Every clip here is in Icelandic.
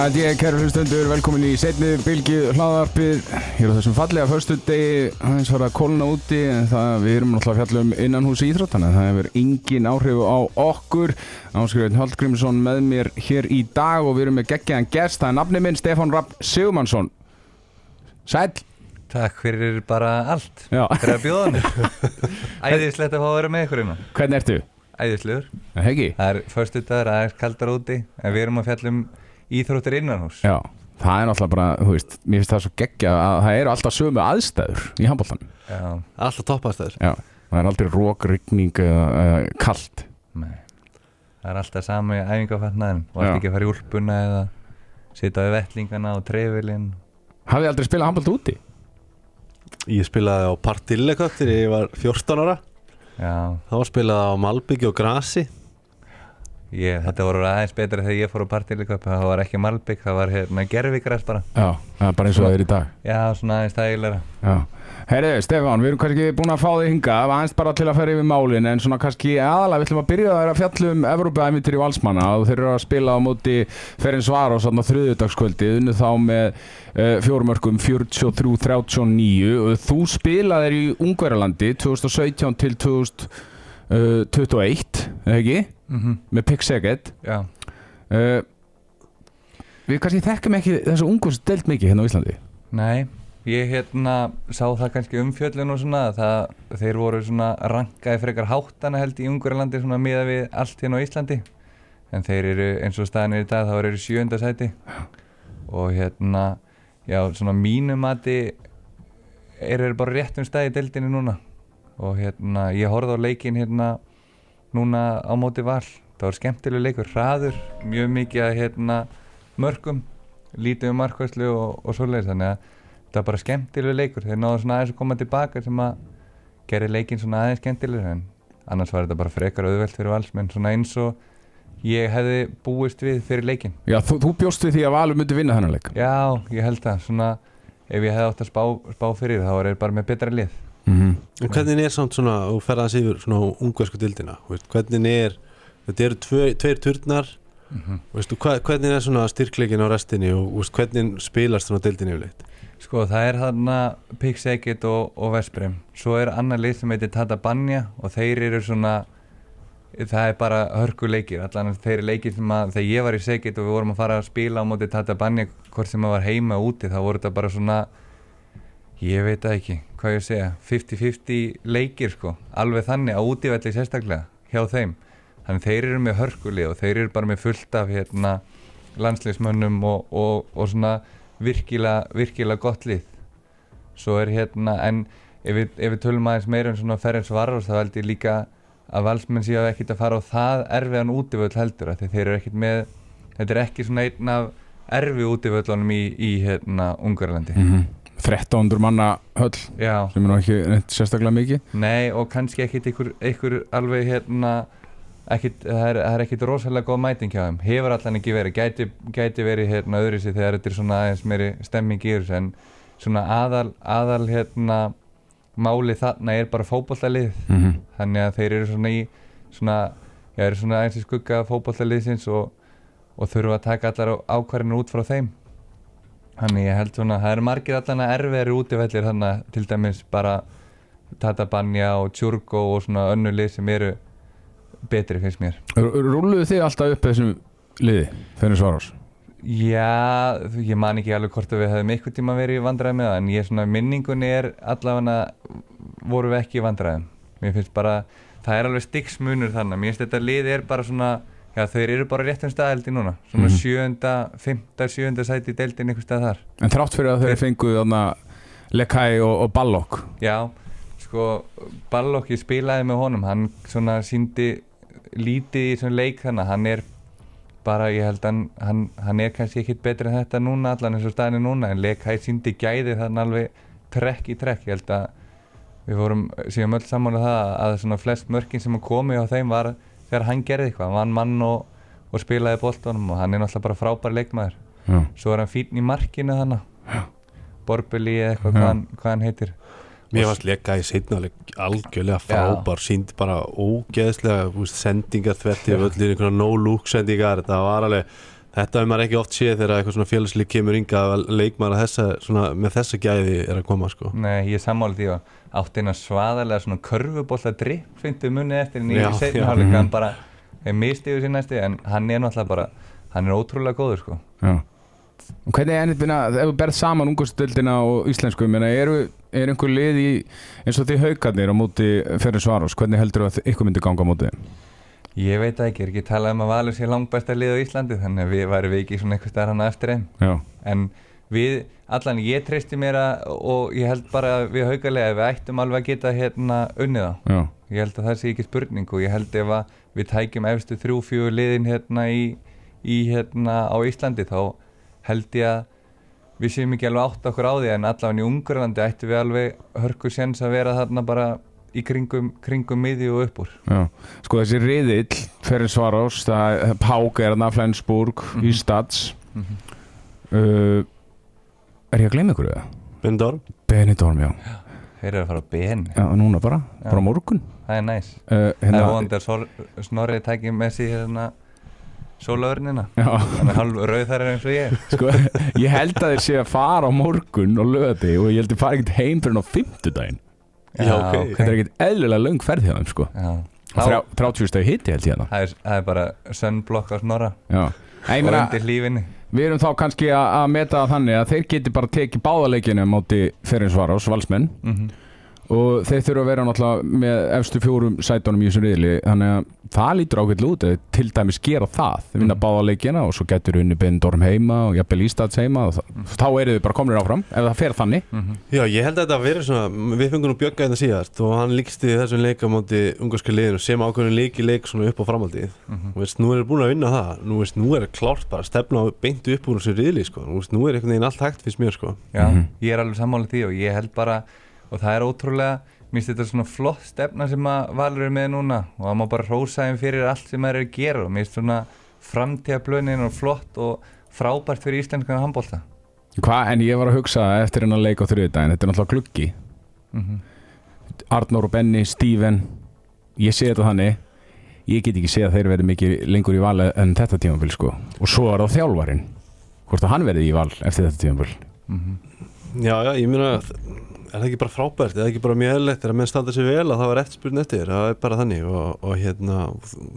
Það er ég, kæru hlustundur, velkomin í setni bylgi hlaðarpið Hér á þessum fallega förstu degi, aðeins var að kólna úti en það, við erum náttúrulega að fjalla um innan hús íþróttana Það hefur engin áhrif á okkur. Áskrifin Haldgrímsson með mér hér í dag og við erum með geggjaðan gest Það er nafni minn Stefán Rapp Sigurmannsson Sæl Takk fyrir bara allt. Já. fyrir að bjóða mér Æðislegt að fá að vera með ykkur innan Hvernig ertu? Æðislegur? Það er dagur, aðeins kaldar úti en við erum að fjalla um íþróttir innanhús Já, það er náttúrulega bara, þú veist, mér finnst það svo geggja að það eru alltaf sömu aðstæður í handbóltanum Já, Alltaf toppastæður. Já, það er aldrei rók, rigning eða uh, kalt. Nei. Það er alltaf sami æfingafatnaðin og Já. allt ekki að fara í úlpuna eða sita við vettlingana og trefilinn. Hafið þið aldrei spilað handbólt úti? Ég spilaði á Partilleköp þegar ég var 14 ára. Já, Þá spilaði á Malbyggi og Grasi ég, þetta voru aðeins betra þegar ég fór á partíliköp það var ekki Malbygg, það var hérna gerfigræs bara. Já, það er bara eins og það er í dag. Já, svona aðeins þægilega Já, herriði, Stefán, við erum kannski búin að fá þig hinga aðeins bara til að ferja yfir málin en svona kannski aðalega, við ætlum að byrja að fjalla um Evrópa-æmyndir í Valsmanna. Og þeir eru að spila á móti Ferin Svar og svona þriðjudagskvöldi unnu þá með uh, fjórumörkum 43-39 og þú spilaðir í Ungverjalandi 2017 til 2021, eða ekki? Mm Með Pick Já, uh, Við kannski þekkum ekki þessu ungurs deilt mikið hérna á Íslandi. Nei, ég hérna sá það kannski umfjöllun og svona það, þeir voru svona rankaði frekar háttana held í Ungverjalandi svona miða við allt hérna á Íslandi. En þeir eru eins og staðinir í dag þá eru sjönda sæti. Og hérna já svona mínu mati eru þeir bara rétt um stað í deildinni núna. Og hérna ég horfði á leikin hérna núna á móti val. Það var skemmtileg leikur, hraður mjög mikið að hérna mörgum lítið um markvæslu og, og svoleiðis. Þannig að það var bara skemmtileg leikur. Þeir náðu svona aðeins að koma tilbaka sem að gera leikin svona aðeins skemmtileg en annars var þetta bara frekar auðvelt fyrir valsmenn svona eins og ég hefði búist við fyrir leikin Já, þú, þú bjóst við því að Valur myndi vinna þennan leik? Já, ég held það. Svona ef ég hefði átt að spá, spá fyrir þá er bara með betra lið mm -hmm. En hvernig er samt svona, og ferðans yfir svona ungversku dildina, veist, hvernig er þetta eru tvö, tveir turnar veistu, hva, hvernig er svona styrkleikin á restinni og veist, hvernig spilast svona dildin yfirleitt? Sko það er þarna Pixegit og, og Vesprem Svo er annar lið sem heitir Tata Banja og þeir eru svona það er bara hörkuleikir. Allan þeir leikir sem að þegar ég var í Segit og við vorum að fara að spila á móti Tata Banja hvort sem að var heima og úti þá voru þetta bara svona ég veit það ekki, hvað ég segja 50-50 leikir sko. Alveg þannig á útivelli sérstaklega hjá þeim. Þannig þeir eru með hörkulið og þeir eru bara með fullt af hérna landsliðsmönnum og, og, og svona virkilega, virkilega gott lið. Svo er hérna en ef við, ef við tölum aðeins meira um svona Ferenc Varros þá held ég líka að valsmenn séu ekkit að fara á það erfiðan útivöld heldur þeir eru ekkit með þetta er ekki svona einn af erfi útivöldunum í, í hérna Ungarlandi. Mm 1300 manna höll já, sem er nú ekki reynt sérstaklega mikið. Nei og kannski ekkit ykkur, ykkur alveg hérna ekkit, það, er, það er ekkit rosalega góð mæting hjá þeim. Hefur allan ekki verið, gæti, gæti verið hérna öðru sér þegar þetta er svona aðeins meiri stemming í þessu en svona aðal, aðal hérna máli þarna er bara fótbollalið mm -hmm. þannig að þeir eru svona í svona, já, eru svona aðeins í skugga fótbollaliðsins og, og þurfa að taka allar ákvarðinu út frá þeim þannig ég held svona, það eru margir allan að erfiðari útivellir þannig að til dæmis bara Tata Banja og Tjurgo og svona önnu lið sem eru betri finnst mér. Rúluðu þið alltaf upp þessum liði fyrir Svarás? Já, ég man ekki alveg hvort að við hefðum eitthvað tíma verið í vandræði með það en ég svona minningunni er allavega voru við ekki í vandræðum. Mér finnst bara, það er alveg styggsmunur þannig, mér finnst þetta lið er bara svona já þeir eru bara rétt um staðeldi núna. Svona Mhm. sjönda, fymta, sjönda sæti í deildin einhver stað þar. En þrátt fyrir að þeir Þeir- fengu þarna Lekai og, og Ballok Já, sko Ballok, ég spilaði með honum. Hann svona síndi lítið í svona leik þannig, hann er bara, ég held hann, hann, hann er kannski ekkit betri en þetta núna allan eins og staðinu núna, en leik hægt síndi gæði þannig alveg trekk í trekk. Ég held að við vorum síðan öll saman að það að svona flest mörkin sem komi á þeim var þegar hann gerði eitthvað, hann vann mann og, og spilaði boltanum og hann er náttúrulega bara frábær leikmaður. Já. svo er hann fín í markinu þannig Borbeli eða eitthvað hvað hann, hvað hann heitir. Mér varst leka í seinnaleg algjörlega frábær sínd bara ógeðslega sendingar þvetti af öllir einhverja no-look sendingar það var alveg Þetta hefur maður ekki oft séð þegar eitthvað svona félagslík kemur ynga að leikmaður að þessa, svona, með þessa gæði er að koma sko. Nei, ég er sammála því að átti eina svaðalega svona körfubólla dripp fyndi munið eftir já. hálfleika Mhm. hann bara er mistiður sér næsti en hann er náttúrulega bara hann er ótrúlega góður sko Já. Og hvernig er ennittina, ef þú berð saman ungustöldina og íslensku, menna, eru, er einhver lið í, eins og því haukarnir á móti fyrir Svaros, hvernig heldur þú að ykkur myndi ganga á móti þeim? Ég veit ekki, er ekki talað um að Valur sé langbæsta lið á Íslandi þannig að við værum við ekki svona eitthvað starf hana eftir þeim. Já, en við, allan ég treysti mér að og ég held bara að við haugalega við ættum alveg að geta hérna unnið á já, ég held að það sé ekki spurning og ég held ef að við tækjum efstu þrjú, fjögur liðin hérna í, í hérna á Íslandi þá held ég að við séum ekki alveg átt okkur á því en allavega í Ungurlandi ættum við alveg hörku séns að vera þarna bara í kringum, kringum miði og upp úr já. Sko þessi riðill fyrir Svaros, það er þarna, Flensburg, Mhm. í Stads. Uh, er ég að gleyma ykkur það? Bindorm Benidorm, já. þeir eru að fara á BN Já, núna bara, Já. bara morgun. það er næs Uh, það er hérna, vonandi að Sol- Snorri tækir með sig hérna hann er halv rauð þar eins og ég sko, ég held að þeir sé að fara á morgun og löði og ég held að þeir fara ekkert heim fyrir á fimmtudaginn. Já, ok. Þetta er ekkert eðlilega löng ferð hjá þeim, sko. Já. Og þrjá- 30 stegi hitti held ég hérna. það er, það er bara sönnblokk á Snorra og undir hlífinni við erum þá kannski að meta þannig að þeir geti bara tekið báðaleikinu móti fyrir Svaros, valsmenn mm og þeir þurfa að vera náttúrulega með efstu fjórum sætunum í þessum riðli. Þannig að það lítur ákveld út. Að til dæmis gera það, þeir vinna Mhm. báða leikina og svo getur unni Bindorm heima og jafnvel Ístads heima. Og þá, þá eru þið bara komnir áfram ef það fer þannig. Já, ég held að þetta verið svona, við fengum nú Bjögga þetta síðast og hann líkst í þessum leik á móti ungarska liðinu sem ákveðinu leiki leik svona upp á framhaldið. Mhm. og veist, nú er búin að vinna það. Nú, veist, nú er klárt bara að stefna beintu upp úr þessu riðli, sko, nú, veist, nú er mér, er og það er ótrúlega, minnst þetta svona flott stefna sem að Valur er með núna. Og það má bara hrósa þeim fyrir allt sem þeir eru að gera. Og minnst svona framtíðablönin og flott og frábært fyrir íslenskan handbólta Hva, en ég var að hugsa eftir hennar leik á þriðdægin þetta er náttúrulega gluggi. Mm Arnór og Benny, Steven. Ég sé þetta þannig. Ég get ekki séð að þeir verði mikið lengur í val en þetta tímabil sko. Og svo er það þjálfarin hvort að hann verði í val eftir þetta tímabil. Já, já, ég meina, er það ekki bara frábært er það ekki bara mjög eðlilegt, er að menn standa sér vel að það var eftirspurn eftir, það er bara þannig og, og hérna,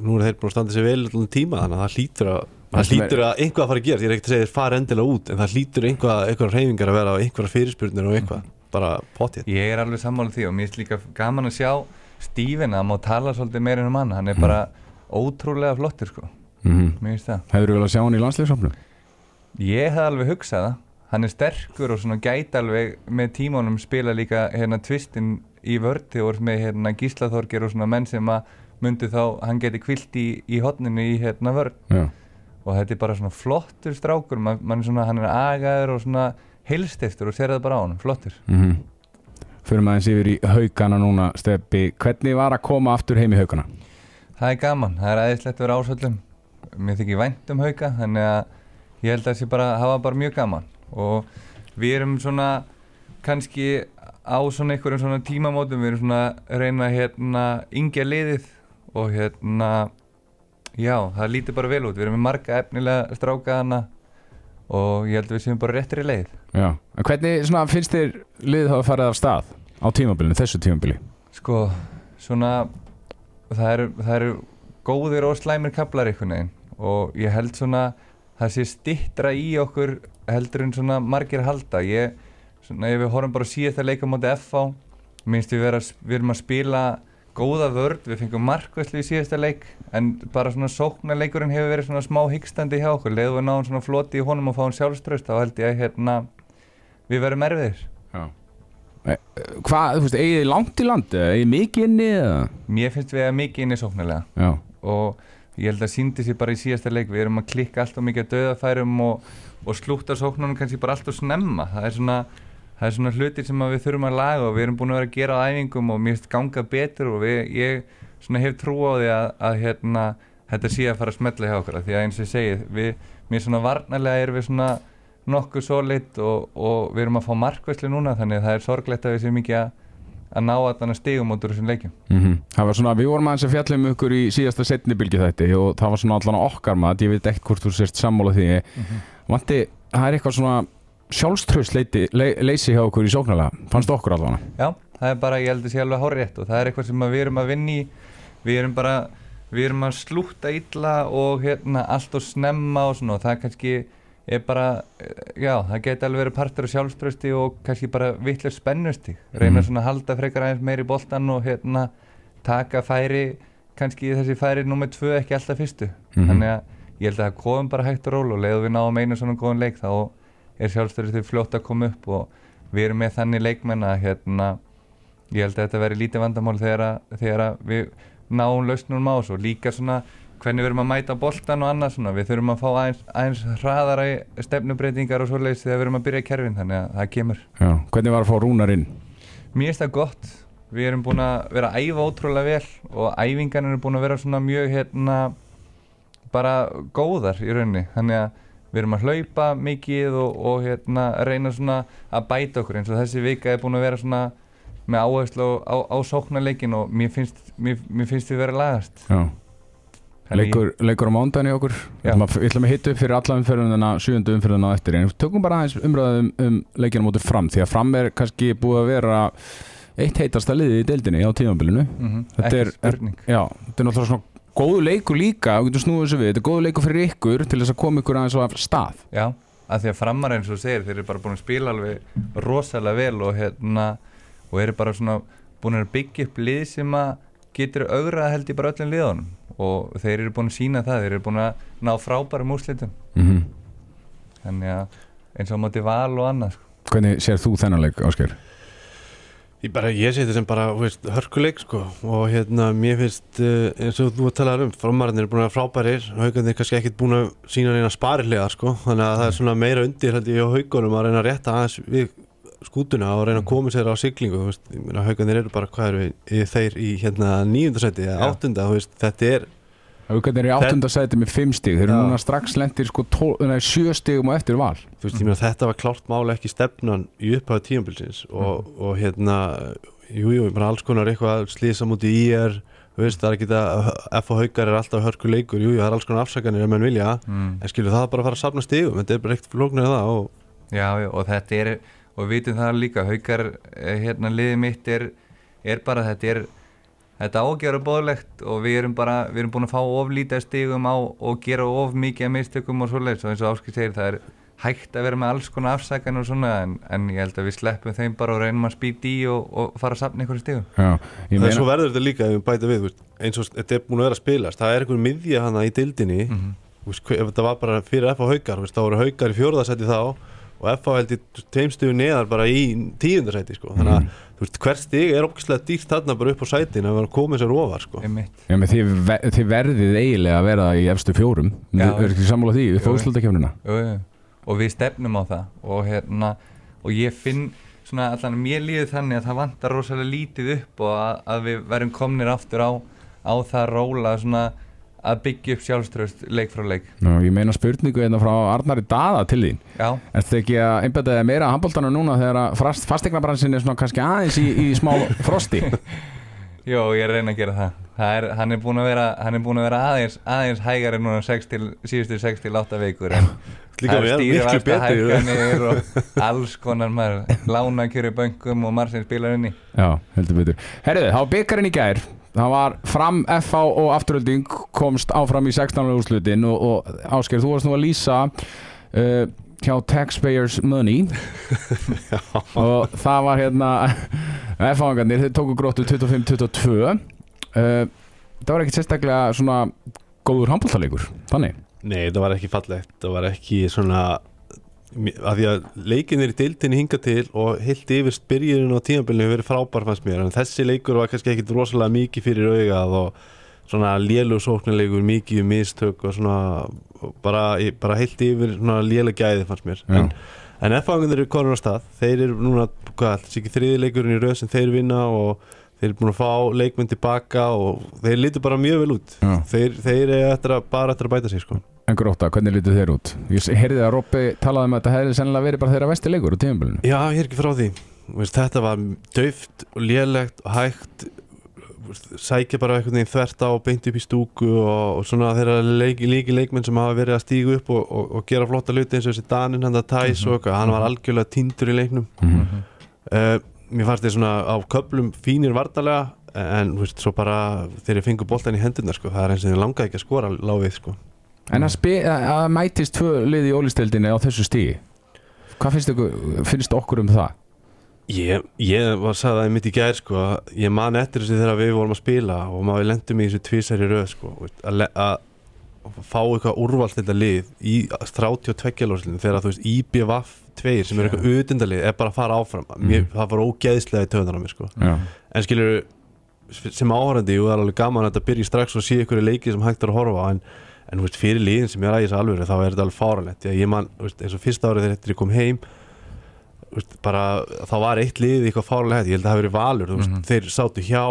nú er þeir búin að standa sér vel allan tíma, þannig að það hlýtur að Það er- hlýtur að einhvað að fara að gera ég er ekkert að segja þeir fara endilega út en það hlýtur einhvað, einhverja reyfingar að vera og einhverja fyrirspurnir og eitthvað, bara potið. Ég er alveg sammála því og mér finnst líka gaman að sjá Stífin að má tala svolítið meira um hann hann er bara ótrúlega flottur sko. Mm mér finnst það. Hefur þú vel að sjá hann í landsleisofnum? Ég hef alveg hugsað það hann er sterkur og svona gæti alveg með tímanum spila líka hérna tvistin í vördi og með hérna gíslaþorgir og svona menn sem að myndi þá, hann geti kvilt í, í hotninu í hérna vörd Já, og þetta er bara svona flottur strákur man, man er svona, hann er agaður og svona heilstiftur og sér það bara á hann, flottur. Mm Fyrir maður yfir í haugana núna Steppi, hvernig var að koma aftur heim í haugana? það er gaman, það er aðeinslegt að vera ásöldum mér þykir vænt um hauka þannig að ég held að það sé bara hafa bara mjög gaman og við erum svona kannski á svona einhverjum svona tímamótum við erum svona að reyna hérna yngja liðið og hérna já, það lítur bara vel út. Við erum með marga efnilega strákaðana og ég held að við séum bara réttir í leið. Já, en hvernig svona, finnst þér liðið hafa farið af stað á tímabilinu, þessu tímabili? Sko, svona það eru, eru góðir og slæmir kaplar einhvern veginn. Og ég held svona það sé stittra í okkur heldur en svona margir halda. Ég, svona ef við horfum bara síðast að leika móti FH, minnst við, vera, við erum að spila góða vörd við fengum markvæslu í síðasta leik en bara svona sóknarleikurinn hefur verið svona smá hyggstandi hjá okkur, leðu við náum svona floti í honum og fáum sjálfströst, þá held ég að hérna við verum erfiðir. Hvað, þú veist, eigið langt í landi, eigið mikið inni eða? mér finnst við að mikið inni sóknarlega. Og ég held að síndi sér bara í síðasta leik. Við erum að klikka alltaf mikið að döðafærum og, og slúta sóknunum kannski bara alltaf snemma. Það er svona, það er svona hlutir sem við þurfum að laga og við erum búin að vera að gera á æfingum og mér finnst ganga betur og við, ég hef trú á því að, að hérna, þetta sé að fara að smetla hjá okkur. Því að eins og ég segi, við, mér svona varnarlega erum við svona nokkuð solid og, og við erum að fá markvæslu núna þannig að það er sorglegt að við séum ekki að, að ná allan að stigum út úr þessum leikjum. Mhm. Það var svona, við vorum aðeins að fjalla um ykkur í síðasta setni bylgi þætti og það var svona allan okkar mat, ég veit ekkert hvort þú sért sammála því. Vanti, það er eitthvað svona sjálfströst leiti, le, leysi hjá okkur í sóknarlega, fannst okkur allan? Já, það er bara, ég held að sé alveg hárétt og það er eitthvað sem við erum að vinna í. Við erum bara, við erum að slúta illa og hérna allt og snemma og svona og það kannski er bara, já, það geti alveg verið partur af sjálfströsti og kannski bara vitlega spennusti, reyna Mhm. svona að halda frekar aðeins meir í boltan og hérna taka færi, kannski þessi færi nummer tvö ekki alltaf fyrstu Mhm. þannig að ég held að það komum bara hægt ról og leiðu við náum einu svona góðan leik þá er sjálfströsti fljótt að koma upp og við erum með þannig leikmenn að hérna ég held að þetta veri lítið vandamál þegar að, þegar að við náum lausnum á þessu og líka svona hvernig við erum að mæta boltan og annað svona. Við þurfum að fá aðeins, aðeins hraðara stefnubreitingar og svoleiðis þegar við erum að byrja í kerfin þannig að það kemur. Já, hvernig var að fá Rúnar inn? Mér finnst það gott. Við erum búin að vera að æfa ótrúlega vel og æfingarnir eru búin að vera svona mjög hérna bara góðar í rauninni. Þannig að við erum að hlaupa mikið og, og hérna reyna svona að bæta okkur eins og þessi vika er búin að vera svona með áherslu á, á, á sóknarleikin og mér finnst, mér, mér finnst við vera að lagast. Já, leikur, leikur á mándan í okkur. Við ætlum að- hitta upp fyrir alla umferðunina sjöundu umferðuna á eftir. En við tökum bara aðeins umræðum um leikina mótið fram því að fram er kannski búið að vera eitt heitasta liðið í deildinni á tímabilinu. Mm -hmm. Þetta er- spurning. Já, þetta er náttúrulega svona góðu leikur líka, við getum snúið þessu við, þetta er góðu leikur fyrir ykkur til þess að koma ykkur aðeins á stað. Já, að því að framar eins og segir þeir eru bara búin að spila alveg rosalega vel og hérna og eru bara svona búin að byggja upp lið sem að getur augrað held í bara öllum liðunum og þeir eru búin að sína það, þeir eru búin að ná frábærum úrslitum mm -hmm. þannig að eins og móti val og annað sko. Hvernig sér þú þennan leik, Ásker? Ég, bara, ég sé þetta sem bara þú veist, hörkuleik sko og hérna mér finnst uh, eins og þú að tala um frámarðinir er búin að vera frábærir haugarnir kannski ekkit búin að sína neina sparilega sko þannig að það er svona meira undir ég á haugunum að reyna að rétta aðeins við skútuna og reyna að koma sér á siglingu þú veist, ég meina, haugarnir eru bara hvað eru í, þeir í hérna nýjundasæti eða áttunda þú veist, þetta er Haukarnir er í áttunda sæti með fimm stig Þeir eru núna strax lendir sko sjö stigum á eftir val. Þú veist, ég meina þetta var klárt máli ekki stefnan í upphæðu tíumbilsins og, og hérna, jú, jú, bara alls konar eitthvað slísa múti í er þú veist, það er ekki það, F og haukar er alltaf hörku leikur, jú, jú, það er alls konar afsakanir ef mann vilja, mm. en skilur það bara að fara að safna stigum, þetta er bara ekkert flóknar en það og Já, já, og þetta er og við vitum það líka, haukar eh, hérna liðið mitt er, er bara þetta er þetta ágjör og bóðlegt og við erum bara, við erum búin að fá oflítið stigum á og gera of mikið að mistökum og svoleiðis. Og eins og Áskil segir það er hægt að vera með alls konar afsakan og svona en, en ég held að við sleppum þeim bara og reynum að spýta í og, og fara að safna einhverju stigum. Já, það er svo verður þetta líka ef við bæta við, veist, eins og þetta er búin að vera að spilast það er einhver miðja hana í dildinni mm -hmm. þú veist, ef þetta var bara fyrir F og haukar þú veist, þá voru haukar í fjórðarsæti þá og F held í tveimstuðu neðar bara í tíundarsæti sko. þannig að þú veist, hver stig er ógislega dýrt þarna bara upp á sætin að koma sér ofar sko. Menn þið, ve þið verðið eiginlega að vera í efstu fjórum. Er ekki sammála því, upp á Jú. úrslutakefnina og við stefnum á það. Og hérna og ég finn svona allan mér líður þannig að það vantar rosalega lítið upp og að, að við verðum komnir aftur á, á það róla svona að byggja upp sjálfströst leik frá leik. Ná, Ég meina spurningu hérna frá Arnari Dada til þín. Já, Er þetta ekki að einbæta þig meira að handbóltanu núna þegar að fast, fastegnabransin er svona kannski aðeins í, í smá frosti? Jó, ég reyna að gera það, það er, hann, er vera, hann er búin að vera aðeins, aðeins hægari núna síðustu 6 til 8 vikur. En líka það er betri hækkanir og alls konar maður. Lána kjöru bönkum og margir spilar inn í Já, heldur betur. Herriði, það var byggarinn í gær Það var fram FH og afturölding komst áfram í 16. úrslutin og, og Ásker, þú varst nú að lýsa uh, hjá Taxpayers Money. Og það var hérna FH-angarnir, þeir tóku gróttu 25-22 uh, Það var ekkert sérstaklega svona góður handbóltalegur, þannig. Nei, það var ekki fallegt það var ekki svona að því að leikinir í deildinni hinga til og heilt yfir byrjunin á tímabilinu hefur verið frábær fannst mér. En þessi leikur var kannski ekkit rosalega mikið fyrir augað og svona lélu sóknarleikur, mikið um mistök og svona og bara, bara heilt yfir svona lélega gæði fannst mér. Já. en, en F-fangunir eru konur á stað. Þeir eru núna, hvað, þessi ekki þriði leikurinn í röð sem þeir vinna og þeir eru búin að fá leikmenn tilbaka og þeir lítur bara mjög vel út. Já. þeir, þeir eru eftir að, bara eftir að bæta sig sko. En gróta, hvernig lítið þeir út? Ég heyrði að Robby talaði um að þetta hefði sennilega verið bara þeirra vesti leikur á tímabilinu. Já, ég er ekki frá því. Þú veist, þetta var döft og lélegt og hægt. Sækja bara einhvern veginn þvert á og beint upp í stúku og, og svona þeirra leik, líki leikmenn sem hafa verið að stígu upp og, og, og gera flotta hluti eins og þessi Danin hann að tæs og eitthvað, hann var algjörlega tindur í leiknum. Mhm. uh, mér fannst þið svona á köplum fínir vartalega en þú veist, svo bara þegar ég fengur boltan í hendurna sko, það er eins og þið langaði ekki að skora láfið sko En að, mætist tvö lið í ólistildinni á þessu stíi Hvað finnst, ykkur, finnst okkur um það? Ég, ég var að sagði það mitt í gær sko, ég man eftir þessu þegar við vorum að spila og maður lendum í þessu tvísæri röð sko, að, að fá eitthvað úrvald þetta lið í 32 lóðslinn þegar þú veist IBVF 2 sem er eitthvað utendalið er bara að fara áfram. Mér, það var ógeðslega í töðunar á mér sko. En skilur sem áhörandi og það er alveg gaman að þetta byrji strax og sé ykkur í leiki sem hægt er að horfa en, en veist, fyrir liðin sem er að þessu alvöru þá er þetta alveg fáranlegt ég man, veist, eins og fyrsta árið þegar ég kom heim veist, bara, þá var eitt lið eitthvað fáranlegt, ég held að það hafi verið valur veist, Mhm. þeir sátu hjá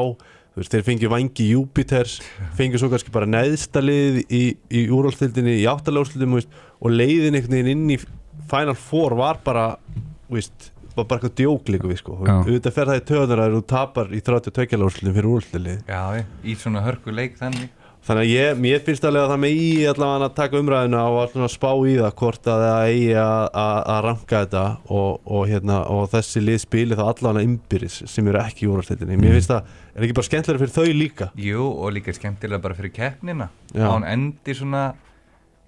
veist, þeir fengið vangi Júpiters fengið svo kannski bara neðsta lið í, í úrvalstildinni, í áttaljóðstildinni og leiðin einhvern veginn inn í Final Four var bara þú veist, var bara eitthvað djók líka við sko. Auðvitað fer það í töðunar að þú tapar í 32 ljóðstildin fyrir úrvalstildinni Já, í svona hörku leik þannig. Þannig að ég, mér finnst alveg að það með í allavega að taka umræðina og allavega að spá í það hvort að það eigi að, að, að ranka þetta og, og, hérna, og þessi lið spili þá allavega innbyrðis sem eru ekki í úrvarsleitinni. Mér finnst það, er ekki bara skemmtilega fyrir þau líka? Jú, og líka skemmtilega bara fyrir keppnina. Já. Án endi svona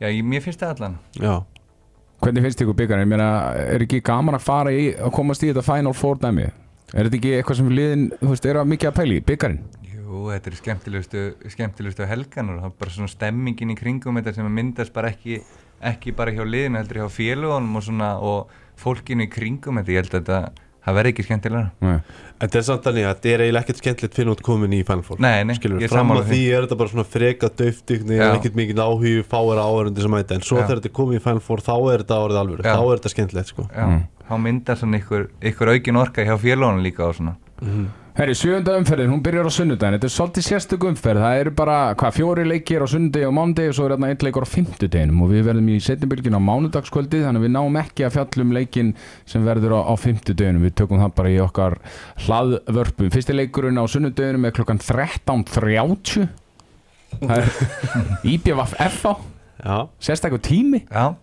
Já, ég, mér finnst það allan. Já, Hvernig finnst ykkur byggarinn? Ég meina, er ekki gaman að fara í að komast í þetta Final Four dæmi? Er þetta ekki eitthvað sem liðin, þú veist, er að mikið að pæli í byggarinn? Jú, þetta er skemmtilegustu, skemmtilegustu helganur það er bara svona stemmingin í kringum þetta sem myndast bara ekki, ekki bara hjá liðinu heldur hjá félagunum og svona og fólkinu í kringum þetta, ég held að þetta það verði ekki skemmtilega Nei. þetta er samt þannig að þetta er eiginlega ekkert skemmtilegt fyrir út komin í Final Four. Nei, nei, Skilur, fram að því. er þetta bara svona freka döftigni ekkert mikið áhug fáir áhörundi sem mæta en svo Já. þegar þetta er komið í Final Four þá er þetta árið alvöru, Já. þá er þetta skemmtilegt sko. Mm. þá myndast svona ykkur, ykkur aukin orka hjá félagunum líka og svona Herri, sjöunda umferðin, hún byrjar á sunnudaginn. Þetta er svolítið sérstök umferð. Það eru bara, hvað, fjóri leikir á sunnudegi og mándegi og svo er hérna einn leikur á fimmtudeginum. Og við verðum í setnimbylgin á mánudagskvöldi þannig að við náum ekki að fjallum leikin sem verður á, á fimmtudeginum. Við tökum það bara í okkar hlaðvörpum. Fyrsti leikurinn á sunnudeginum er klokkan 13.30 Það er IBVF FH Já, Sérstaklega tími. Já,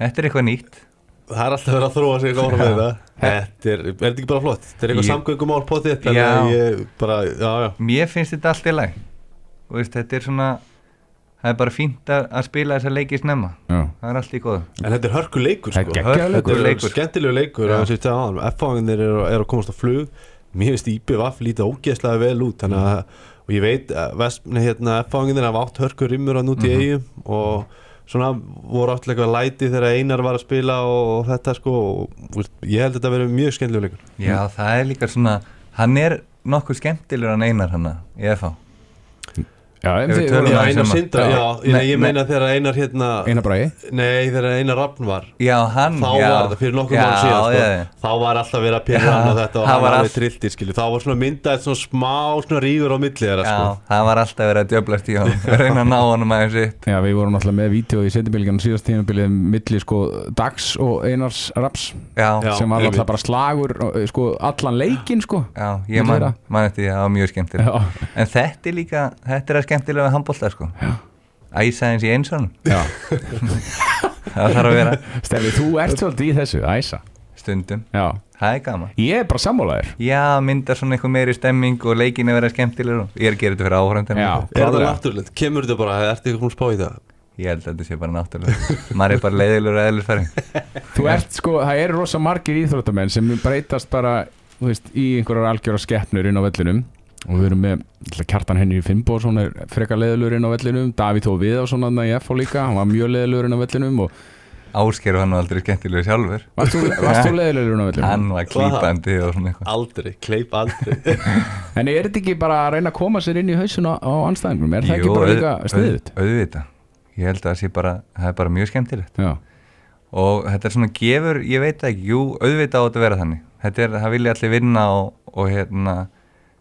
þetta er eitthvað nýtt það er alltaf verið að þróa sig áfram með þetta. Þetta er, er þetta ekki bara flott? Þetta er eitthvað samgöngumál på þitt Þannig Já. að ég bara, já, já. Mér finnst þetta allt í læg þetta er svona það er bara fínt að, að spila þessa leiki snemma. Já. það er allt í góðu. En þetta er hörku leikur Það er sko. geggjaður Þetta leikur. er leikur. skemmtilegu leikur á F-fáinir eru, eru að komast á flug. Mér finnst IBVF lítið ógeðslega vel út Þannig að, og ég veit að hérna, F-fáinir hafa átt hörku rimmur að núti í eigum og svona voru átt eitthvað læti þegar Einar var að spila og, og þetta sko og, ég held að þetta verið mjög skemmtilegu leikur. Já, það er líka svona hann er nokkuð skemmtilegur en einar hann í FH Já, en þið voru- Já, Einar um Sindra, Já. já, ég, ég meina þegar Einar hérna Einar Bragi? Nei, þegar Einar Rafn var. Já, hann þá já, var þetta fyrir nokkuð já, mánu síðan sko. já, já. þá var alltaf verið að pyrra Já, hann og þetta og það hann var alveg allt- trilltir skilju þá var svona myndað svona smá svona rígur á milli þeirra Já, sko. það var alltaf verið að djöblast í hann reyna að ná honum aðeins upp. Já, við vorum alltaf með vídeo í setjumbilgjarnu síðast tímabilið milli sko Dags og Einars Já, Já. sem var alltaf bara slagur sko allan leikin sko að að skemmtilega við handbólta sko Æsa eins í einsson já. Það þarf að vera. Steffi, þú ert svolítið í þessu, æsa. Stundum. Já, Það er gaman. Ég er bara sammálaðir Já, myndar svona eitthvað meiri stemming og leikin er verið skemmtilegur og ég er að gera þetta fyrir áhörðan Já. er það náttúrulegt, kemur þetta bara ertu eitthvað búin að spá í það? Ég held að þetta sé bara náttúrulega Maður er bara leiðilegur að eðlisfæri Þú ert sko, það eru rosa margir íþróttamenn sem breytast bara, þú veist, í einhverjar algjöra skeppnur inn á vellinum og við erum með Kjartan Henry Finnbóðsson er frekar leðilur inn á vellinum. Davíð Þó Viðarsson hann í FH líka, hann var mjög leðilur inn á vellinum og Áskeru hann var aldrei skemmtilegur sjálfur. Varst þú, varst þú leðilur inn á vellinum? Hann var klípandi og svona eitthvað. Aldrei, kleip aldrei. En er þetta ekki bara að reyna að koma sér inn í hausin á, á anstæðingum? Er það ekki bara líka sniðut? Auðvitað. Ég held að bara, það er bara mjög skemmtilegt. Já, og þetta er svona gefur, ég veit ekki jú, auðvitað á þetta að vera þannig. Þetta er, það vilja allir vinna og, og hérna,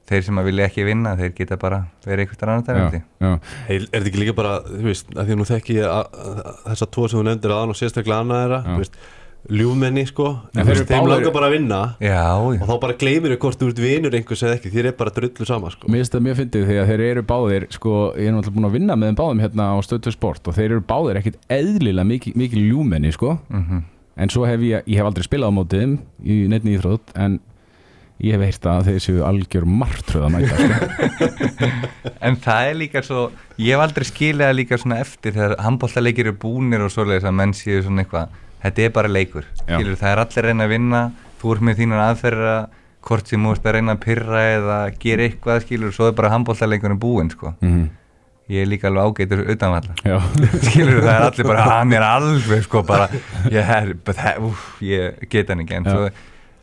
þeir sem að vilja ekki vinna þeir geta bara verið eitthvað annar já, Hey, er þetta ekki líka bara, þú veist, að því að nú þekki ég þessa tvo sem þú nefndir aðan og sérstaklega annað þeirra þú veist, ljúmenni sko. En þeim báðir- langar bara að vinna Já, og já, þá bara gleymir þau hvort þú ert vinur einhvers eða ekki þér er bara drullu sama sko. Mér finnst það mjög fyndið því að þeir eru báðir sko, ég er náttúrulega búin að vinna með þeim báðum hérna á stöðtu sport og þeir eru báðir ekkit eðlilega mikið, mikið ljúmenni sko. Mhm. En svo hef ég, ég hef aldrei spilað á mótið þeim í neittni íþrótt en ég hef heyrt að þeir séu algjör martröð að mæta sko. En það er líka svo, ég hef aldrei skilið það líka svona eftir þegar handbóltaleikir eru búnir og svoleiðis að menn séu svona eitthvað, þetta er bara leikur, skilur, það er allir reyna að vinna, þú ert með þínar aðferða, hvort sem þú ert að reyna að pyrra eða gera eitthvað, skilur, svo er bara handbóltaleikurinn búinn, sko. mm Ég er líka alveg ágætur utanvallar, Já, skilur, það er allir bara, hann er alveg, sko, bara, ég, er, það, úf, ég get hann ekki, en svo,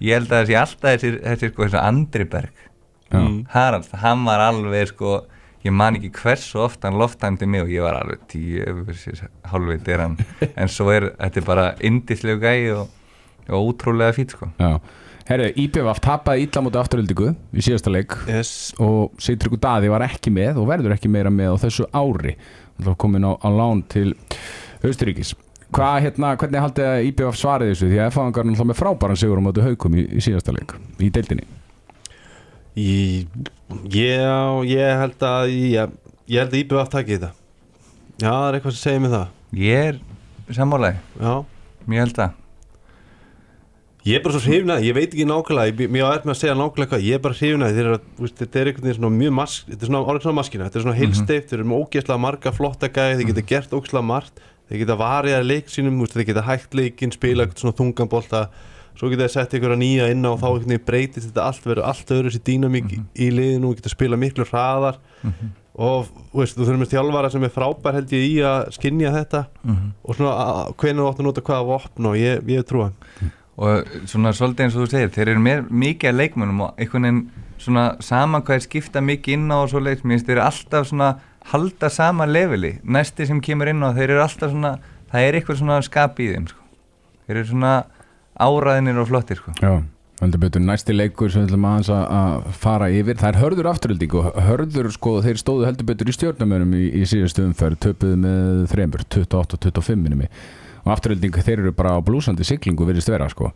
ég held að það sé alltaf þessir, þessir, sko, þessi Andri Berg, já, Mm. Harald, hann var alveg sko, ég man ekki hversu oft hann lofthæmdi mig og ég var alveg tíu hálfveit er hann en svo er þetta er bara indislegu gæi og, og ótrúlega fýt sko já. Herru, IPVF tapaði illa mútið afturöldingu í síðasta leik yes. og Seitryggur Daði var ekki með og verður ekki meira með á þessu ári Það komin á, á lán til Austuríkis Hvað, hérna, hvernig haldið að IPVF svarið þessu? Því að F-fangar náttúrulega með frábæran sigur á móti haukum í, í síðasta leik í deildinni. Í, já, ég held að ég, ég held að IBF taki þetta. Já, það er eitthvað sem segir mig það. Ég er sammálaði, Já, mér held að ég er bara svo hrifnað, ég veit ekki nákvæmlega ég, Mér er með að segja nákvæmlega hvað, ég er bara hrifnað Þetta er, úst, þetta er einhvern veginn svona mjög mask Þetta er svona orðið svona maskina, þetta er svona heilsteift Þeir eru með ógeðslega marga flotta gæði Þeir geta gert ógeðslega margt Þeir geta varið að leik sínum, þeir geta hægt leikin Spila eitthvað svona þunganbolta Svo geta þeir sett ykkur að nýja inn á og þá breytist þetta allt verður allt öðru sér dýnamík í liðinu og geta spila miklu hraðar. Og þú veist, þú þurfum með þjálfara sem er frábær held ég í að skinja þetta. Og svona hvernig þú átt að nota hvaða vopn og ég, ég trúa og svona svolítið eins og þú segir, þeir eru mér mikið að leikmönum og einhvern veginn svona sama hvað er skipta mikið inn á og svo leiks, mér finnst þeir alltaf svona halda sama leveli, næsti sem kemur inn á þeir eru alltaf svona, það er eitthvað svona skap í þeim sko. þeir eru svona áræðinir og flottir sko. Já, heldur betur næsti leikur sem ætlum aðeins að- fara yfir. Það er hörður afturölding og hörður sko þeir stóðu heldur betur í stjórnumönum í, í síðustu umferð, töpuðu með þreymur 28 og 25 minni og afturölding þeir eru bara á blúsandi siglingu virðist vera sko.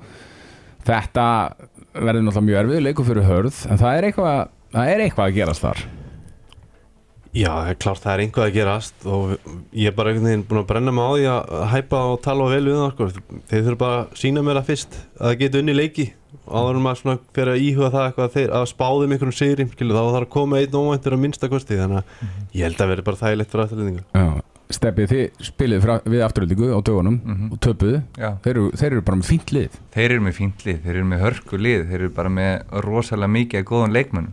Þetta verður náttúrulega mjög erfið leikur fyrir hörð en það er eitthvað, það er eitthvað að gerast þar Já, klart það er einhvað að gerast og ég er bara einhvern veginn búin að brenna mig á því að hæpa og tala vel við það sko. þeir þurfa bara að sína mér að fyrst að það geta unni leiki. Áður en maður svona fyrir að íhuga það eitthvað að þeir að spáðum einhverjum sigri skilu, þá þarf að koma einn óvæntur að minnsta kosti þannig að ég held að verði bara þægilegt fyrir afturlendingu Já, Steppið þið spilið fra, við afturöldingu á dögunum Mhm. og töpuðu. Þeir eru, þeir eru bara með fínt lið. Þeir eru með fínt lið, þeir eru með hörku lið þeir eru bara með rosalega mikið af góðan leikmönnum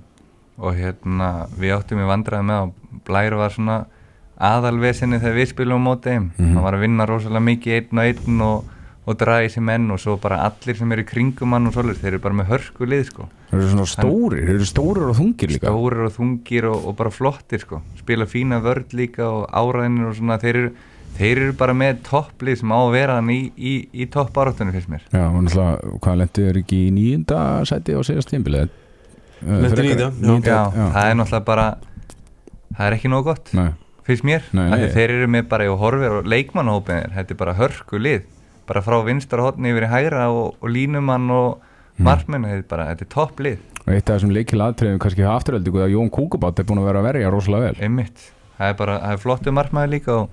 og hérna við áttum við vandraði með og Blær var svona aðalvesinni þegar við spilum á móti þeim. Mhm. hann var að vinna rosalega mikið einn og einn og, og draga í sig menn og svo bara allir sem eru í kringum hann og svolítið, þeir eru bara með hörku lið sko. Þeir eru svona stórir, þeir eru stórir og þungir líka. Stórir og þungir og, og bara flottir sko. Spila fína vörd líka og áræðinir og svona. Þeir eru, þeir eru bara með topplið sem á að vera í, í, í toppáráttunum fyrst mér. Já, og náttúrulega, hvað lendur er ekki í nýjunda sæti á síðast tímbilið? Í já. já, það er náttúrulega bara það er ekki nóg gott Nei, finnst mér, Nei, nei. þeir eru með bara og horfir og leikmannhópinir, þetta er bara hörku lið. Bara frá vinstra hotni yfir í hægra og, og línumann og Mm. markmenn þetta er bara, þetta er topp lið. Og eitt af þessum leikil aðtrefum kannski hafa afturöldingu að Jón Kúkubátt er búin að vera að verja rosalega vel. Einmitt, það er bara, það er flottu markmaður líka og,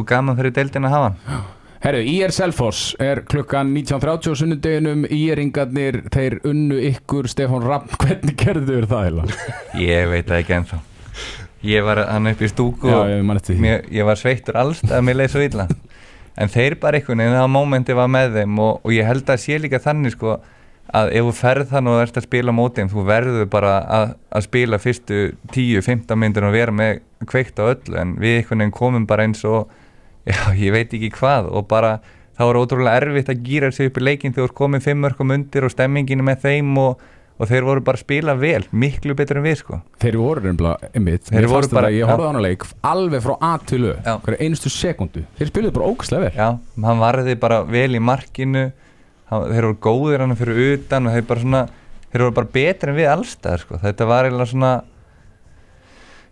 og gaman fyrir deildin að hafa hann Herru, IR Selfoss er klukkan 19.30 á sunnudeginum. IR-ingarnir, þeir unnu ykkur. Stefán Ramm, hvernig gerðu þér það heila? ég veit það ekki ennþá. Ég var hann upp í stúku Já, og ég mér, ég var sveittur allstað mér leið svo illa. En þeir bara einhvern veginn það momenti var með þeim og, og ég held að sé líka þannig sko að ef þú ferð þannig og ert að spila á móti þeim, þú verður bara að, að spila fyrstu 10-15 myndir og vera með kveikt á öllu. En við einhvern veginn komum bara eins og já, ég veit ekki hvað og bara þá er ótrúlega erfitt að gýra sig upp í leikin þegar komið fimm mörgum undir og stemminginu með þeim og, og þeir voru bara að spila vel, miklu betur en við sko. Þeir voru reyndlega, einmitt, Þeir voru bara- þetta, ég horfði á hana leik alveg frá A til Ö, hverja einustu sekundu. Þeir spiluðu bara ógæslega vel. Já, hann varði bara vel í markinu hann, þeir voru góðir hann fyrir utan og þeir bara svona þeir voru bara betri en við allstæðar sko. þetta var eiginlega svona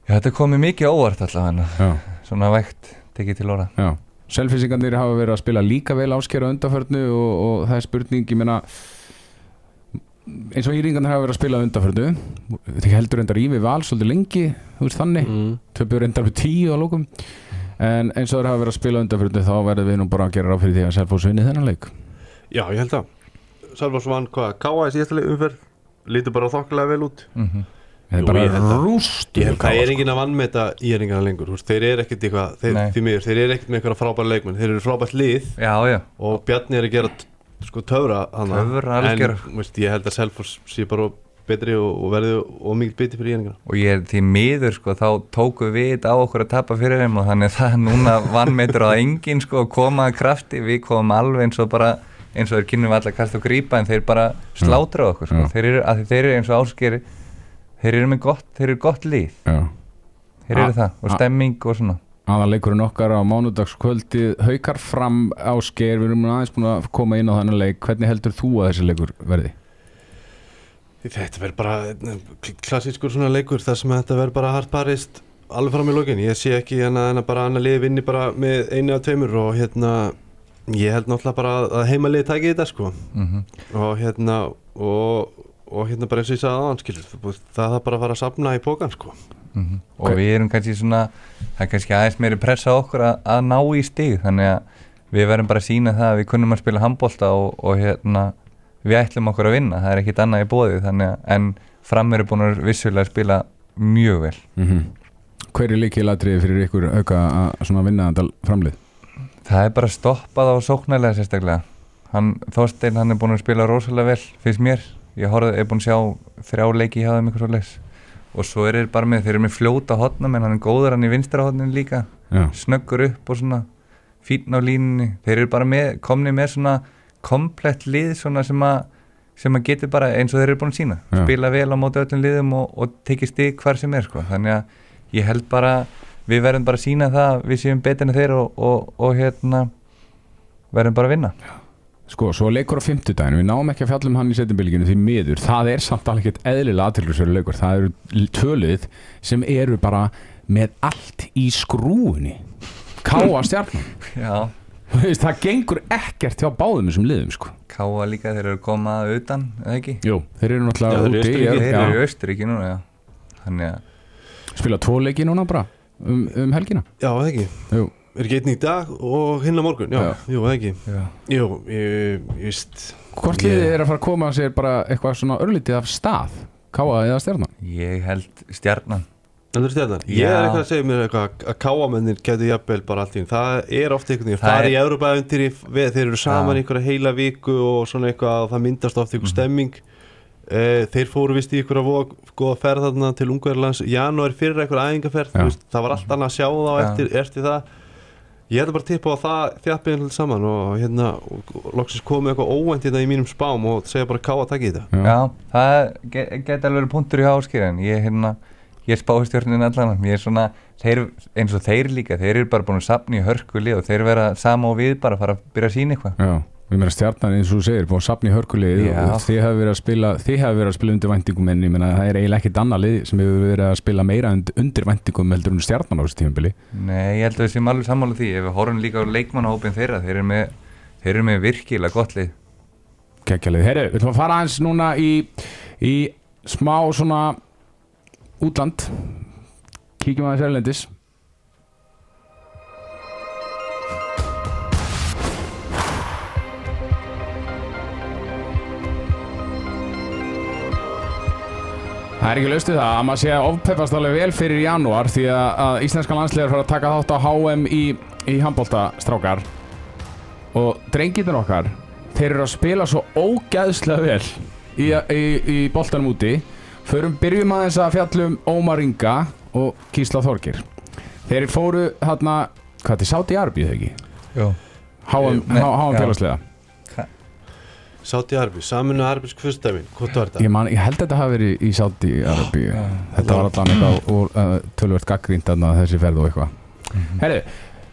já, þetta komið mikið óvart allavega Já, svona vægt tekið til óra já. Selfisingarnir hafa verið að spila líka vel áskera undanförnu og, og það er spurning, ég meina eins og íringarnir hafa verið að spila undanförnu þeir heldur endar í við val svolítið lengi, þú veist þannig. Mm. töpur endar við tíu á lókum en eins og þeir hafa verið að spila undanförnu þá verður við nú bara að gera ráð fyrir því að Selfoss vinni þennan leik. Já, ég held að Salvars vann hvað, Káa í síðasta leik umferð lítur bara þokkilega vel út. Mhm. Það er bara rúst það er enginn að vannmeta íringana lengur þú veist, þeir eru ekkert eitthvað, þeir, miður, þeir eru ekkert með eitthvað frábæra leikmenn, þeir eru frábært lið Já, já, og Bjarni er að gera sko töfra hana, Töfra en veist, ég held að Selfoss sé bara betri og, og verði og mikið betri fyrir íringana og ég er því miður sko, þá tóku við á okkur að tapa fyrir þeim og þannig að það núna vannmeitur á engin sko, koma krafti, við komum alveg eins og bara, eins og þeir kynum allar kast og grípa en þeir bara slátra á okkur sko. Því þeir eru eins og áskeri þeir eru með gott, þeir eru gott líð Já. þeir eru það, og stemming og svona. Aðaleikurinn okkar á mánudagskvöldi haukar fram á sker við erum aðeins búin að koma inn á þannig leik. Hvernig heldur þú að þessi leikur verði? Þetta verður bara einn klassískur svona leikur þar sem þetta verður bara hart barist alveg fram í lokin, ég sé ekki hérna en að bara annar liði vinni bara með einu af tveimur og hérna ég held náttúrulega bara að- heima liði taki þetta sko. Mm og hérna og, og hérna bara eins og ég sagði aðan skilur það þarf bara að fara að sapna í pókan sko og Ok. við erum kannski svona það er kannski aðeins meiri pressa okkur að, að ná í stig þannig að við verðum bara að sína það að við kunnum að spila handbólta og, og hérna við ætlum okkur að vinna, það er ekkit annað í bóði þannig að, en fram eru búin að vissulega spila mjög vel Mm -hmm. Hver er líkilatriði fyrir ykkur auka að svona vinna þetta framlið? það er bara stoppað á sóknarlega sérstaklega hann, Þorstein hann er búin að spila rosalega vel finnst mér, ég horfði, er búin að sjá þrjá leiki hjá þeim eitthvað svo leis og svo er þeir bara með, þeir eru með fljóta hotnum en hann er góður hann í vinstra hotnin líka. Já, snöggur upp og svona fínn á línunni, þeir eru bara með, komni með svona komplett lið svona sem að sem að getur bara eins og þeir eru búin að sína Já. spila vel á móti öllum liðum og, og tekið stig hvar sem er sko. þannig að ég held bara við verðum bara að sína það að við séum betur en þeir og, og, og hérna verðum bara að vinna sko, svo leikur á fimmtudaginu við náum ekki að fjalla um hann í setjumbilginu því miður. Það er samt alveg ekkert eðlilega aðtillisverðu leikur. Það eru tölið sem eru bara með allt í skrúinni káa Já, veist, það gengur ekkert hjá báðum þessum liðum sko. Káa líka þeir eru komað utan, eða ekki? Jú, þeir eru Já, náttúrulega í úti Austurríki. já, Þeir já, eru í Austuríki núna, já. Þannig að spila tvo leiki núna bara um, um helgina. Já, það ekki, Jú, er ekki einn í dag og hinn á morgun, já, Já. jú, það ekki? Já. Jú, ég, ég veist. Hvort Ég- liðið er að fara að koma sér bara eitthvað svona örlítið af stað? Káa eða stjarnan? Ég held stjarnan. Heldur stjarnan? Ég er eitthvað að segja mér eitthvað að káamennir getur jafnvel bara allt í Það er ofta einhvern veginn, Það það er í Európa-æventyri við- Þeir eru saman einhverja heila viku og svona eitthvað og það myndast ofta einhver Mhm. stemming. Eh, Þeir fóru vist í einhverja vók góða ferð þarna til Ungverðlands Janúar fyrir einhverja æfingaferð Já. þú veist, Það var allt annað að sjá þá eftir, eftir það Ég ætla bara að tippa á það þjappið einhvern saman og hérna loksins komið eitthvað óvænt hérna í mínum spám og segja bara ká að taka í þetta Já, það ge- geti alveg verið punktur í háskýr en ég hérna ég spáði stjórnin allan ég er svona, þeir, eins og þeir líka þeir eru bara búin að sapna í hörkuli og þeir vera sama og við bara að fara að byrja að sína eitthvað Já, við meira stjarnan eins og þú segir búin að sapna í hörkulið Já. og þið hafi verið að spila þið hafi verið að spila undir væntingum en ég meina það er eiginlega ekkit annað lið sem hefur verið að spila meira und- undir væntingum heldur en stjarnan á þessu tímabili. Nei, ég held að við séum alveg sammála því. Ef við horfum líka á leikmannahópin þeirra þeir eru með, þeir eru með virkilega gott lið. Kekkjalið. Herru, við ætlum að fara aðeins núna í, í smá svona útland. Kíkjum aðeins erlendis Það er ekki laustið það að maður sé að ofpeppast alveg vel fyrir janúar því að, að íslenska landsliðar fara að taka þátt á HM í, í handbólta strákar og drengirnir okkar þeir eru að spila svo ógæðslega vel í, í, í boltanum úti. Förum byrjum aðeins að fjallum Ómar Inga og Kísla Þorgir þeir fóru hérna hvað til Sáti Arbið þegar ekki Jó. HM, HM félagslega Sáti Arbi, saminu Arbisk fyrstæmin, hvort var þetta? ég, man, ég held að þetta hafi verið í Sáti Arbið þetta var allan eitthvað úr, uh, tölvört gaggrínt þarna þessi ferð og eitthvað. Herru,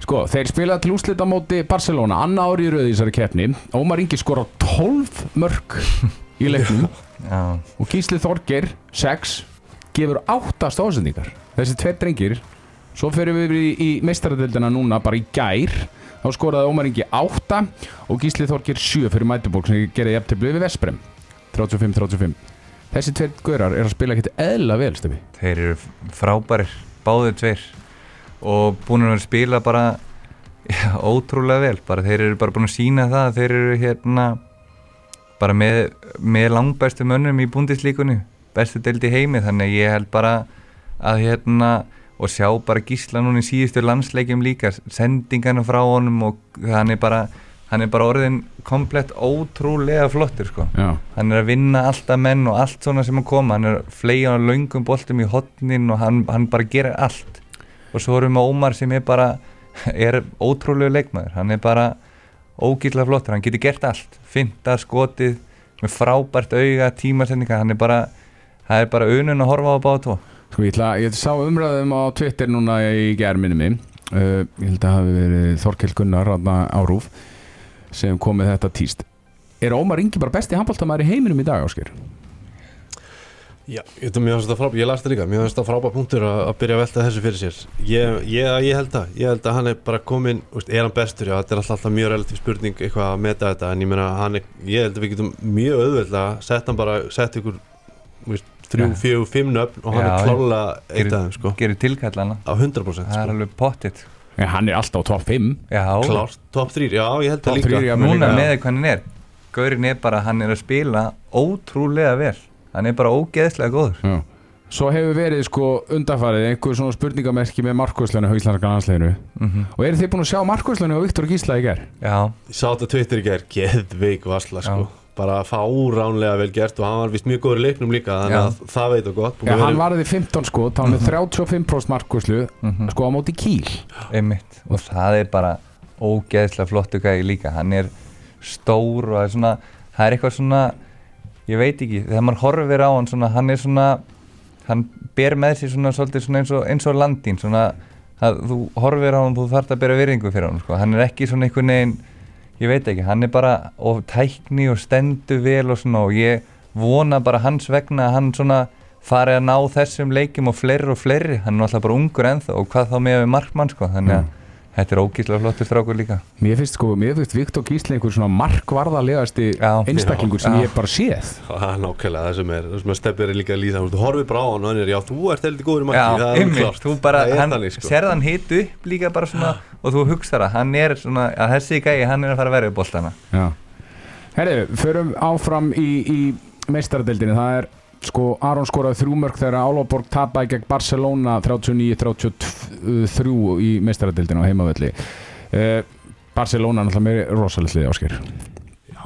sko, þeir spilaði til úslita móti Barcelona, anna ári í röði í þessari keppni. Ómar Ingi skora 12 mörg í leiknum. Já, og Gísli Þorger 6 gefur 8 stóðsendingar þessi tveir drengir Svo fyrir við í, í meistaradildina núna bara í gær þá skoraði Ómar Ingi 8 og Gísli Þorgir 7 fyrir Mætuborg sem gerði jafntefli við Vesprem 35-35 Þessi tveir gaurar er að spila ekkert eðla vel stefi. Þeir eru frábærir, báðir tveir. Og búin að spila bara já, ótrúlega vel. Bara þeir eru bara búin að sína það að þeir eru hérna bara með, með langbæstu mönnum í búndislíkunni bestu deild í heimi þannig ég held bara að hérna og sjá bara gísla núna í síðustu landsleikjum líka sendingarna frá honum og hann er bara hann er bara orðin komplett ótrúlega flottur sko. Hann er að vinna alltaf menn og allt svona sem að koma hann er að fleia á laungum boltum í hotnin og hann, hann bara gerir allt. Og svo erum við Ómar sem er bara er ótrúlega leikmaður. Hann er bara ógíslega flottur hann getur gert allt, finta skotið með frábært auga, tímasendinga hann er bara, það er bara unun að horfa á tvo sko ég, ætla, ég sá umræðum á Twitter núna í germinni minn uh, ég held að hafi verið Þorkel Gunnar á Rúf sem kom með þetta tíst. Er Ómar Ingi bara besti handbóltamæður í heiminum í dag, Ásker? Já, ég, finnst það frábært, ég las það líka mér finnst það frábært punktur að, að byrja að velta þessu fyrir sér. Ég, ég, ég held það, ég held að hann er bara komin, úst, er hann bestur, já, þetta er alltaf, alltaf mjög relatív spurning eitthvað að meta þetta, en ég meina hann er, ég held að við getum mjög auðveldlega sett hann bara, sett ykkur úst, þrjú, fjögur, fimm nöfn og hann Já, er klálega eitt þeim, sko. gerir tilkallana, á 100% það er sko, alveg pottitt. Ja, hann er alltaf á top 5 já, klárt, top 3, já, ég held Top það líka. þrír, já, núna líka- með hvað hann er. Gaurin er bara, hann er að spila ótrúlega vel. Hann er bara ógeðslega góður. Já. Svo hefur verið sko undarfarið einhver svona spurningamerki með markvæslanu á Íslandska landsleginu mm og eru þið búin að sjá markvæslanu á Viktor Gísla í ger? já, Ég sá þetta á Twitter í gær, geðveik vasla sko. Bara fáránlega vel gert og hann var vist mjög góður í leiknum líka þannig að það veit og gott. Já, hann varði 15 sko, þá hann með 35% markvæslu Mhm. sko á móti kíl. Einmitt. Og það er bara ógeðslega flottu gæði líka. Hann er stór og það er svona það er eitthvað svona ég veit ekki, þegar maður horfir á hann svona, hann er svona hann ber með sér svona svolítið svona eins og, eins og landín svona að þú horfir á hann þú þarft að bera virðingu fyrir hann sko. hann er ekki svona einhvern veginn ég veit ekki, hann er bara of tækni og stendur vel og svona og ég vona bara hans vegna að hann svona fari að ná þessum leikjum og fleiri og fleiri, hann er alltaf bara ungur ennþá og hvað þá með markmann sko, þannig að þetta er ógíslega flottur strákur líka. Mér finnst sko, mér finnst Viktor Gísla einhver svona markvarðalegasti Já. einstaklingur sem Já. ég hef bara séð. Það er nákvæmlega það sem er, það sem er steppir er líka að líða, þú horfir bara á hann og hann er, já þú ert heldur góður í marki, Já, það er alveg einmitt, klárt. þú bara, það hann, þannig, sko. serð hann hit upp líka bara svona og þú hugsar að hann er svona, að þessi gæi, hann er að fara að vera upp boltana Já. Herri, förum áfram í, í meistaradeildinni, það er sko Aron skoraði þrjú mörg þegar Álaborg tapaði gegn Barcelona 39-33 í meistaradeildinni á heimavelli. Uh, Barcelona náttúrulega með rosalegt liði ásker Já,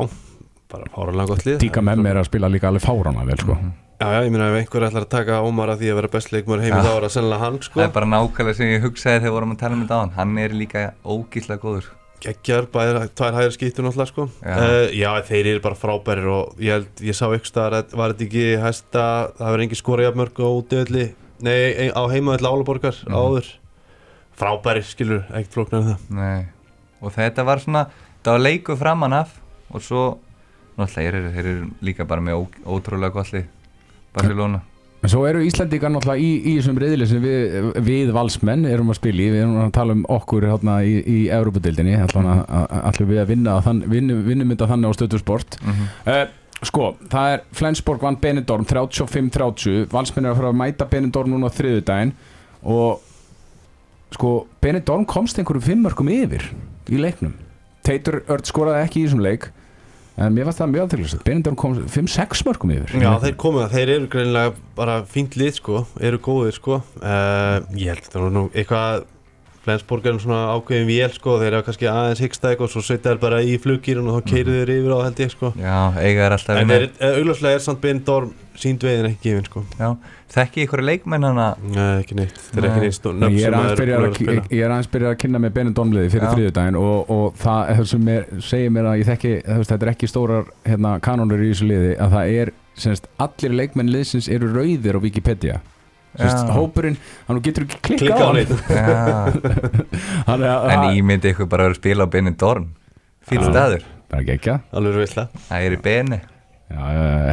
bara fáránlega gott lið. Díka með mér að spila líka alveg fárana vel sko. Já, já, ég meina ef einhver ætlar að taka Ómar að því að vera best leikmur heimi Já. þá er það sennilega hann Það sko er bara nákvæmlega sem ég hugsaði þegar vorum að tala um þetta á hann hann er líka ógíslega góður Geggjar, bæðir, tvær hægir skýttur náttúrulega sko Já. uh, Já, þeir eru bara frábærir og ég held, ég sá ykkur staðar að var þetta ekki hæsta, það verður engi skora jafnmörg á útöðli, nei, á heimaðalli Álaborgar Mhm. áður Frábærir, skilur, ekkert flóknar en það Nei. og þetta var svona það var leiku framan af og svo náttúrulega þeir eru, þeir eru líka bara með ó, ótrúlega gott lið Barcelona En svo eru Íslandíkar náttúrulega í, í þessum reyðli sem við, við valsmenn erum að spila í, við erum að tala um okkur hérna í, í Európa-dildinni, allir við að vinna þann, vinnum, vinnum þetta þannig á stöðu sport. Mm -hmm. uh, Sko, það er Flensborg vann Benidorm 35-30 valsmenn er að fara að mæta Benidorm núna á þriðudaginn og sko, Benidorm komst einhverjum fimmörkum yfir í leiknum. Teitur Örd skoraði ekki í þessum leik en mér fannst það mjög aðtrygglisegt Benidorm kom 5-6 mörkum yfir. Já, þeir komu það, þeir eru greinilega bara fínt lið sko, eru góðir sko. Uh, Ég held þetta nú eitthvað Flensborg er nú svona ákveðin vél sko, þeir eru kannski aðeins hyggsta eitthvað og svo setja þeir bara í fluggýrun og þá keirðu þeir yfir á held ég sko. Já, eiga er alltaf En þeir, auðvitað er samt Benidorm sínd veiðin ekki gefin sko. Já, þekki ykkur leikmenn hana Nei, ekki neitt, þeir eru Nei. ekki neitt stó- Ég er sem aðeins er byrjað að, að spila. ég er aðeins byrjað að kynna með Benidorm-liði fyrir Já. þriðudaginn og, og það er sem er, segir mér að ég þekki, þetta er ekki stórar hérna, kanónur í þessu liði að það er semst, allir leikmenn liðsins eru rauðir á Wikipedia Já. hópurinn, hann getur ekki klikka Klikka á hann. er en að- ímyndi ykkur bara að vera að spila á Benidorm fýll Já. staður, það er í já,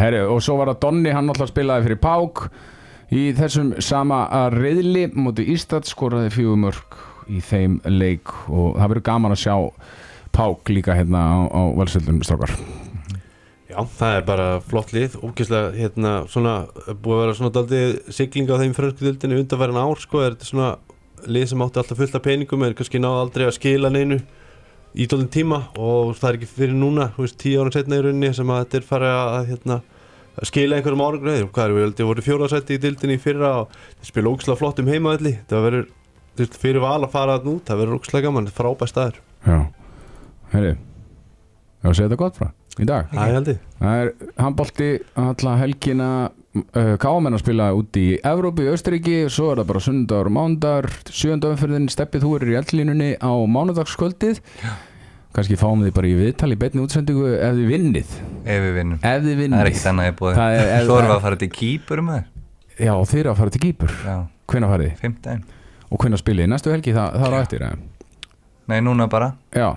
herri, og svo var það Donni, hann náttúrulega spilaði fyrir Pák Í þessum sama reyðli móti Ístad skoraði fjögur mörg í þeim leik og það verður gaman að sjá Pák líka hérna á, á valsöldum strákar Já, það er bara flott lið ógeðslega, hérna, svona búið að vera svona daldið sigling á þeim frönsku dildinni undanverðin ár, sko, er þetta svona lið sem átti alltaf fullt af peningum en kannski náði aldrei að skila neinu í daldin tíma og það er ekki fyrir núna, þú veist, tíu ára setna í rauninni sem að þetta er farið að, hérna að skila einhverjum árangur eða hvað er við ég voru fjóraðsætti í dildinni í fyrra og það spila ógeðslega flott um heimaðalli það verður, fyrir val að fara út það verður ógeðslega gaman, frábæð staður. Já, herri Já, segja þetta gott frá í dag? Það er ég. Það er handbólti alla helgina. Uh, Káamenn að spila úti í Evrópu í Austuríki svo er það bara sundagur og mándar sjöndafumferðin steppið þú er í eldlínunni á mánudagskvöldið. Kannski fáum þið bara í viðtal í betni útsendingu ef þið vinnið. Ef við vinnum. Ef þið vinnið það er ekkert annað í búið Það er- ef- svo erum við að fara til kýpur með Já, þið eru að fara til Kýpur. Hvenær farið þið? 15 Og hvenær spilið? þið? Næstu helgi það, það er á eftir nei, núna bara, Já.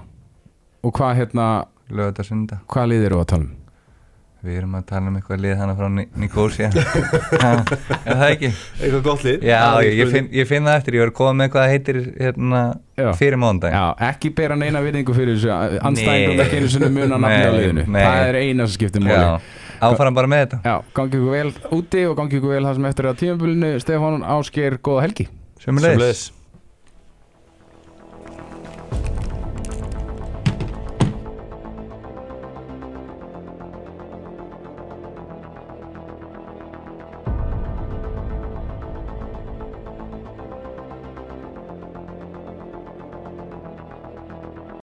Og hvað hérna, lögða sunda hvað lið eru að tala um? við erum að tala um eitthvað lið hana frá Nikósia er það ekki? Eitthvað gott lið? Já, ég, ég, finn, ég finn það eftir, ég var að koma með hvað það heitir hérna, fyrir mándag Já, ekki bera neina virðingu fyrir þessu Anstæðingum Nei. ekki einu sinni muna nafni á liðinu. nei. Það er eina sem skiptir máli. Já, áfram bara með þetta. Já, gangi ykkur vel úti og gangi ykkur vel það sem eftir að tímabölinu Stefán Ásgeir, góða helgi. Sömuleiðis.